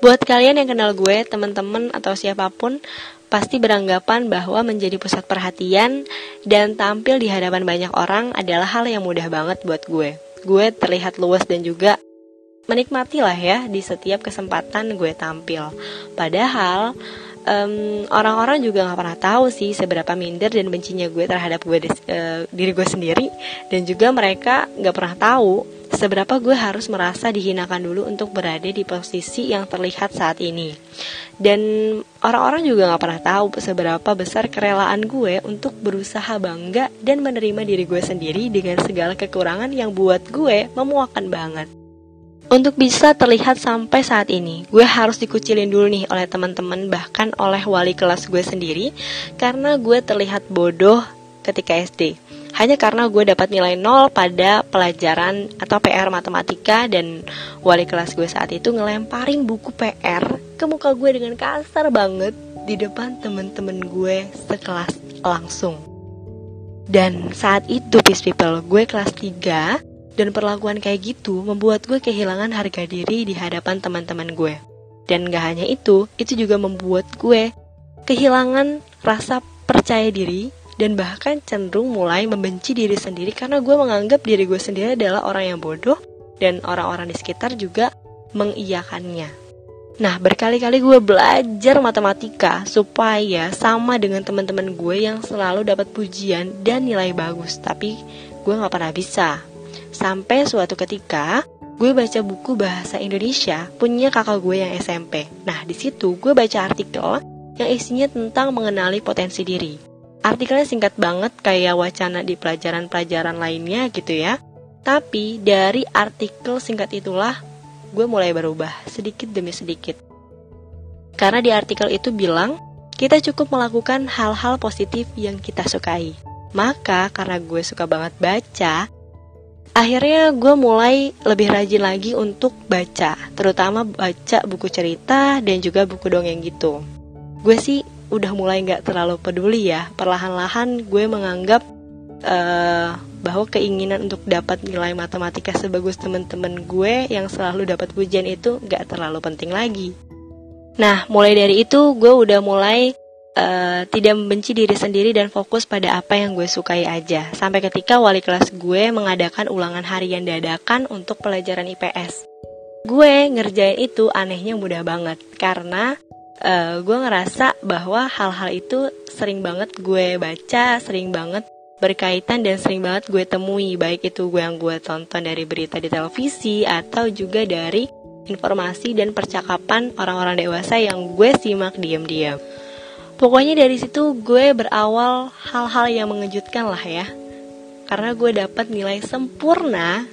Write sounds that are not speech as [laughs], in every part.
Buat kalian yang kenal gue, teman-teman atau siapa pun, pasti beranggapan bahwa menjadi pusat perhatian dan tampil di hadapan banyak orang adalah hal yang mudah banget buat gue. Gue terlihat luas dan juga menikmati lah ya di setiap kesempatan gue tampil. Padahal orang orang-orang juga nggak pernah tahu sih seberapa minder dan bencinya gue terhadap gue uh, diri gue sendiri dan juga mereka nggak pernah tahu seberapa gue harus merasa dihinakan dulu untuk berada di posisi yang terlihat saat ini dan orang-orang juga nggak pernah tahu seberapa besar kerelaan gue untuk berusaha bangga dan menerima diri gue sendiri dengan segala kekurangan yang buat gue memuakan banget untuk bisa terlihat sampai saat ini, gue harus dikucilin dulu nih oleh teman-teman bahkan oleh wali kelas gue sendiri karena gue terlihat bodoh ketika SD. Hanya karena gue dapat nilai nol pada pelajaran atau PR matematika dan wali kelas gue saat itu ngelemparin buku PR ke muka gue dengan kasar banget di depan temen-temen gue sekelas langsung. Dan saat itu, peace people, gue kelas 3 dan perlakuan kayak gitu membuat gue kehilangan harga diri di hadapan teman-teman gue. Dan gak hanya itu, itu juga membuat gue kehilangan rasa percaya diri dan bahkan cenderung mulai membenci diri sendiri karena gue menganggap diri gue sendiri adalah orang yang bodoh dan orang-orang di sekitar juga mengiyakannya. Nah, berkali-kali gue belajar matematika supaya sama dengan teman-teman gue yang selalu dapat pujian dan nilai bagus, tapi gue gak pernah bisa. Sampai suatu ketika, gue baca buku bahasa Indonesia punya kakak gue yang SMP. Nah, di situ gue baca artikel yang isinya tentang mengenali potensi diri. Artikelnya singkat banget kayak wacana di pelajaran-pelajaran lainnya gitu ya. Tapi dari artikel singkat itulah gue mulai berubah sedikit demi sedikit. Karena di artikel itu bilang, kita cukup melakukan hal-hal positif yang kita sukai. Maka karena gue suka banget baca, akhirnya gue mulai lebih rajin lagi untuk baca, terutama baca buku cerita dan juga buku dongeng gitu. Gue sih udah mulai nggak terlalu peduli ya, perlahan-lahan gue menganggap uh, bahwa keinginan untuk dapat nilai matematika sebagus temen-temen gue yang selalu dapat pujian itu nggak terlalu penting lagi. Nah, mulai dari itu gue udah mulai uh, tidak membenci diri sendiri dan fokus pada apa yang gue sukai aja. Sampai ketika wali kelas gue mengadakan ulangan harian dadakan untuk pelajaran IPS. Gue ngerjain itu anehnya mudah banget karena uh, gue ngerasa bahwa hal-hal itu sering banget gue baca, sering banget berkaitan dan sering banget gue temui baik itu gue yang gue tonton dari berita di televisi atau juga dari informasi dan percakapan orang-orang dewasa yang gue simak diam-diam. Pokoknya dari situ gue berawal hal-hal yang mengejutkan lah ya. Karena gue dapat nilai sempurna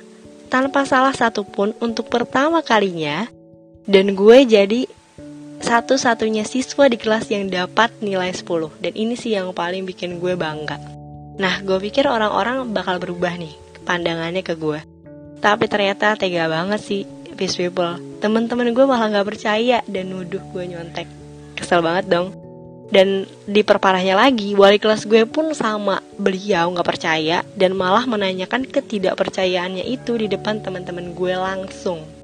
tanpa salah satupun untuk pertama kalinya. Dan gue jadi satu-satunya siswa di kelas yang dapat nilai 10. Dan ini sih yang paling bikin gue bangga. Nah, gue pikir orang-orang bakal berubah nih pandangannya ke gue. Tapi ternyata tega banget sih, peace people. Temen-temen gue malah gak percaya dan nuduh gue nyontek. Kesel banget dong. Dan diperparahnya lagi, wali kelas gue pun sama beliau nggak percaya dan malah menanyakan ketidakpercayaannya itu di depan teman-teman gue langsung.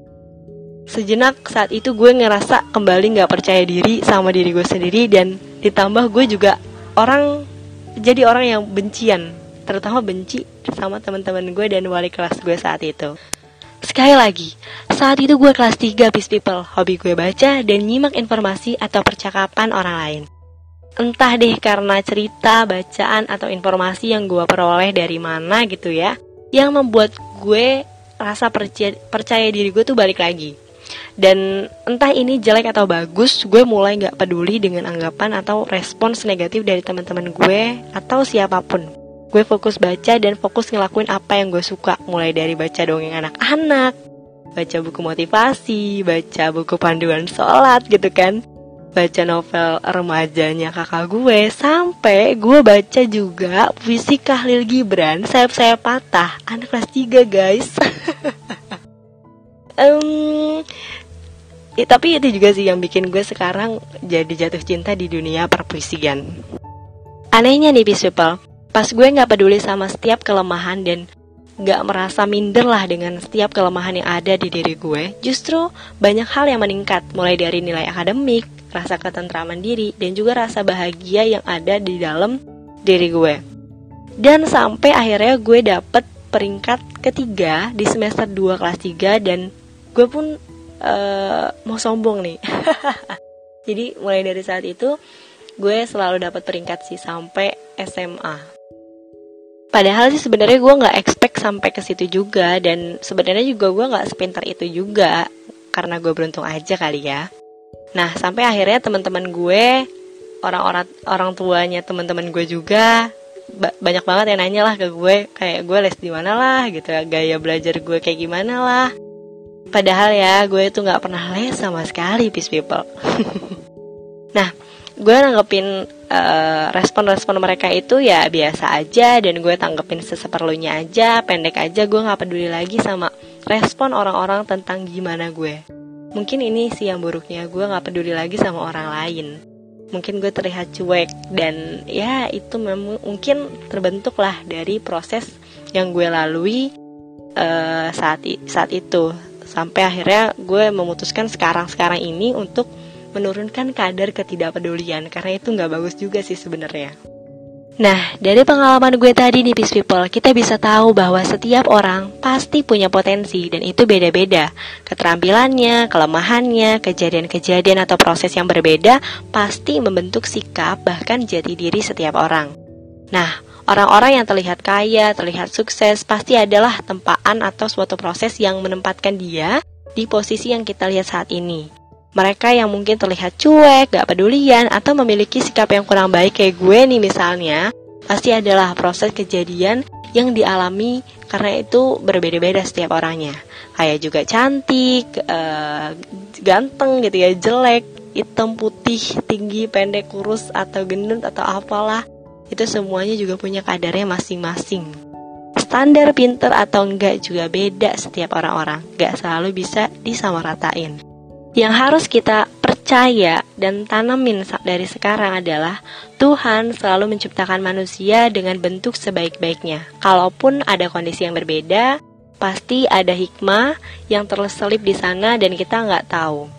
Sejenak saat itu gue ngerasa kembali nggak percaya diri sama diri gue sendiri dan ditambah gue juga orang jadi orang yang bencian, terutama benci sama teman-teman gue dan wali kelas gue saat itu. Sekali lagi, saat itu gue kelas 3 Peace People, hobi gue baca dan nyimak informasi atau percakapan orang lain. Entah deh karena cerita, bacaan, atau informasi yang gue peroleh dari mana gitu ya Yang membuat gue rasa percaya, percaya diri gue tuh balik lagi Dan entah ini jelek atau bagus, gue mulai gak peduli dengan anggapan atau respons negatif dari teman-teman gue atau siapa pun. Gue fokus baca dan fokus ngelakuin apa yang gue suka Mulai dari baca dongeng anak-anak, baca buku motivasi, baca buku panduan sholat gitu kan baca novel remajanya kakak gue sampai gue baca juga puisi Kahlil Gibran sayap saya patah anak kelas 3 guys. [laughs] Um, ya, tapi itu juga sih yang bikin gue sekarang jadi jatuh cinta di dunia perpuisian anehnya nih peace pas gue nggak peduli sama setiap kelemahan dan gak merasa minder lah dengan setiap kelemahan yang ada di diri gue. Justru banyak hal yang meningkat, mulai dari nilai akademik, rasa ketentraman diri, dan juga rasa bahagia yang ada di dalam diri gue. Dan sampai akhirnya gue dapet peringkat ketiga di semester 2 kelas 3 dan gue pun uh, mau sombong nih. [laughs] Jadi mulai dari saat itu gue selalu dapat peringkat sih sampai SMA. Padahal sih sebenarnya gue nggak expect sampai ke situ juga dan sebenarnya juga gue nggak sepintar itu juga karena gue beruntung aja kali ya. Nah sampai akhirnya teman-teman gue orang-orang orang tuanya teman-teman gue juga ba banyak banget yang nanya lah ke gue kayak gue les di mana lah gitu gaya belajar gue kayak gimana lah. Padahal ya gue itu nggak pernah les sama sekali peace people. [laughs] nah gue nanggepin uh, respon-respon mereka itu ya biasa aja dan gue tanggepin seseperlunya aja pendek aja gue nggak peduli lagi sama respon orang-orang tentang gimana gue. Mungkin ini sih yang buruknya gue nggak peduli lagi sama orang lain. Mungkin gue terlihat cuek dan ya itu memang mungkin terbentuk lah dari proses yang gue lalui uh, saat saat itu sampai akhirnya gue memutuskan sekarang sekarang ini untuk menurunkan kadar ketidakpedulian karena itu nggak bagus juga sih sebenarnya. Nah, dari pengalaman gue tadi nih Peace People, kita bisa tahu bahwa setiap orang pasti punya potensi dan itu beda-beda. Keterampilannya, kelemahannya, kejadian-kejadian atau proses yang berbeda pasti membentuk sikap bahkan jati diri setiap orang. Nah, orang-orang yang terlihat kaya, terlihat sukses pasti adalah tempaan atau suatu proses yang menempatkan dia di posisi yang kita lihat saat ini. Mereka yang mungkin terlihat cuek, gak pedulian, atau memiliki sikap yang kurang baik kayak gue nih misalnya, pasti adalah proses kejadian yang dialami karena itu berbeda-beda setiap orangnya. Kayak juga cantik, uh, ganteng gitu ya, jelek, hitam, putih, tinggi, pendek, kurus, atau gendut, atau apalah. Itu semuanya juga punya kadarnya masing-masing. Standar pinter atau enggak juga beda setiap orang-orang, gak selalu bisa disamaratain. Yang harus kita percaya dan tanamin dari sekarang adalah Tuhan selalu menciptakan manusia dengan bentuk sebaik-baiknya. Kalaupun ada kondisi yang berbeda, pasti ada hikmah yang terselip di sana dan kita nggak tahu.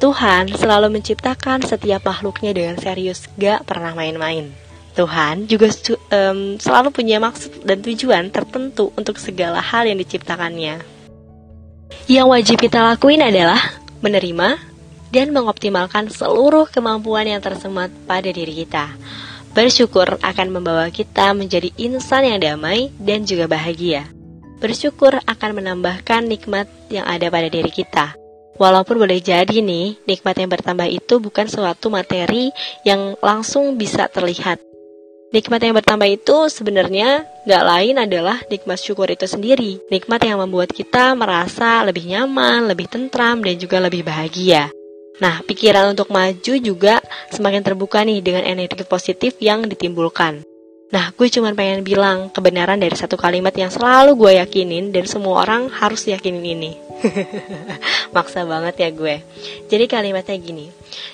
Tuhan selalu menciptakan setiap makhluknya dengan serius, gak pernah main-main. Tuhan juga um, selalu punya maksud dan tujuan tertentu untuk segala hal yang diciptakannya. Yang wajib kita lakuin adalah menerima, dan mengoptimalkan seluruh kemampuan yang tersemat pada diri kita. Bersyukur akan membawa kita menjadi insan yang damai dan juga bahagia. Bersyukur akan menambahkan nikmat yang ada pada diri kita. Walaupun boleh jadi nih, nikmat yang bertambah itu bukan suatu materi yang langsung bisa terlihat, Nikmat yang bertambah itu sebenarnya gak lain adalah nikmat syukur itu sendiri. Nikmat yang membuat kita merasa lebih nyaman, lebih tentram, dan juga lebih bahagia. Nah, pikiran untuk maju juga semakin terbuka nih dengan energi positif yang ditimbulkan. Nah, gue cuma pengen bilang kebenaran dari satu kalimat yang selalu gue yakinin dan semua orang harus yakinin ini. [laughs] Maksa banget ya gue. Jadi kalimatnya gini.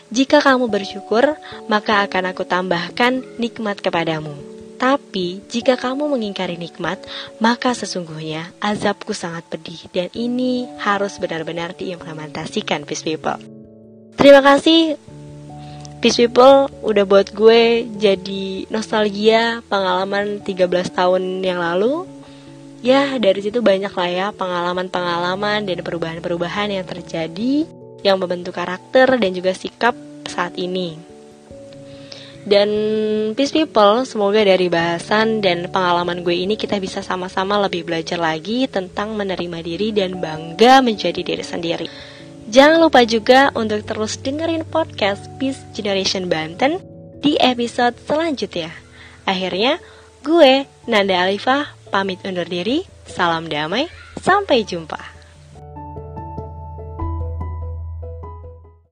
Jika kamu bersyukur, maka akan aku tambahkan nikmat kepadamu. Tapi jika kamu mengingkari nikmat, maka sesungguhnya azabku sangat pedih dan ini harus benar-benar diimplementasikan, peace people. Terima kasih Peace People udah buat gue jadi nostalgia pengalaman 13 tahun yang lalu Ya dari situ banyak lah ya pengalaman-pengalaman dan perubahan-perubahan yang terjadi Yang membentuk karakter dan juga sikap saat ini dan Peace People, semoga dari bahasan dan pengalaman gue ini kita bisa sama-sama lebih belajar lagi tentang menerima diri dan bangga menjadi diri sendiri. Jangan lupa juga untuk terus dengerin podcast Peace Generation Banten di episode selanjutnya. Akhirnya, gue, Nanda Alifah, pamit undur diri. Salam damai, sampai jumpa.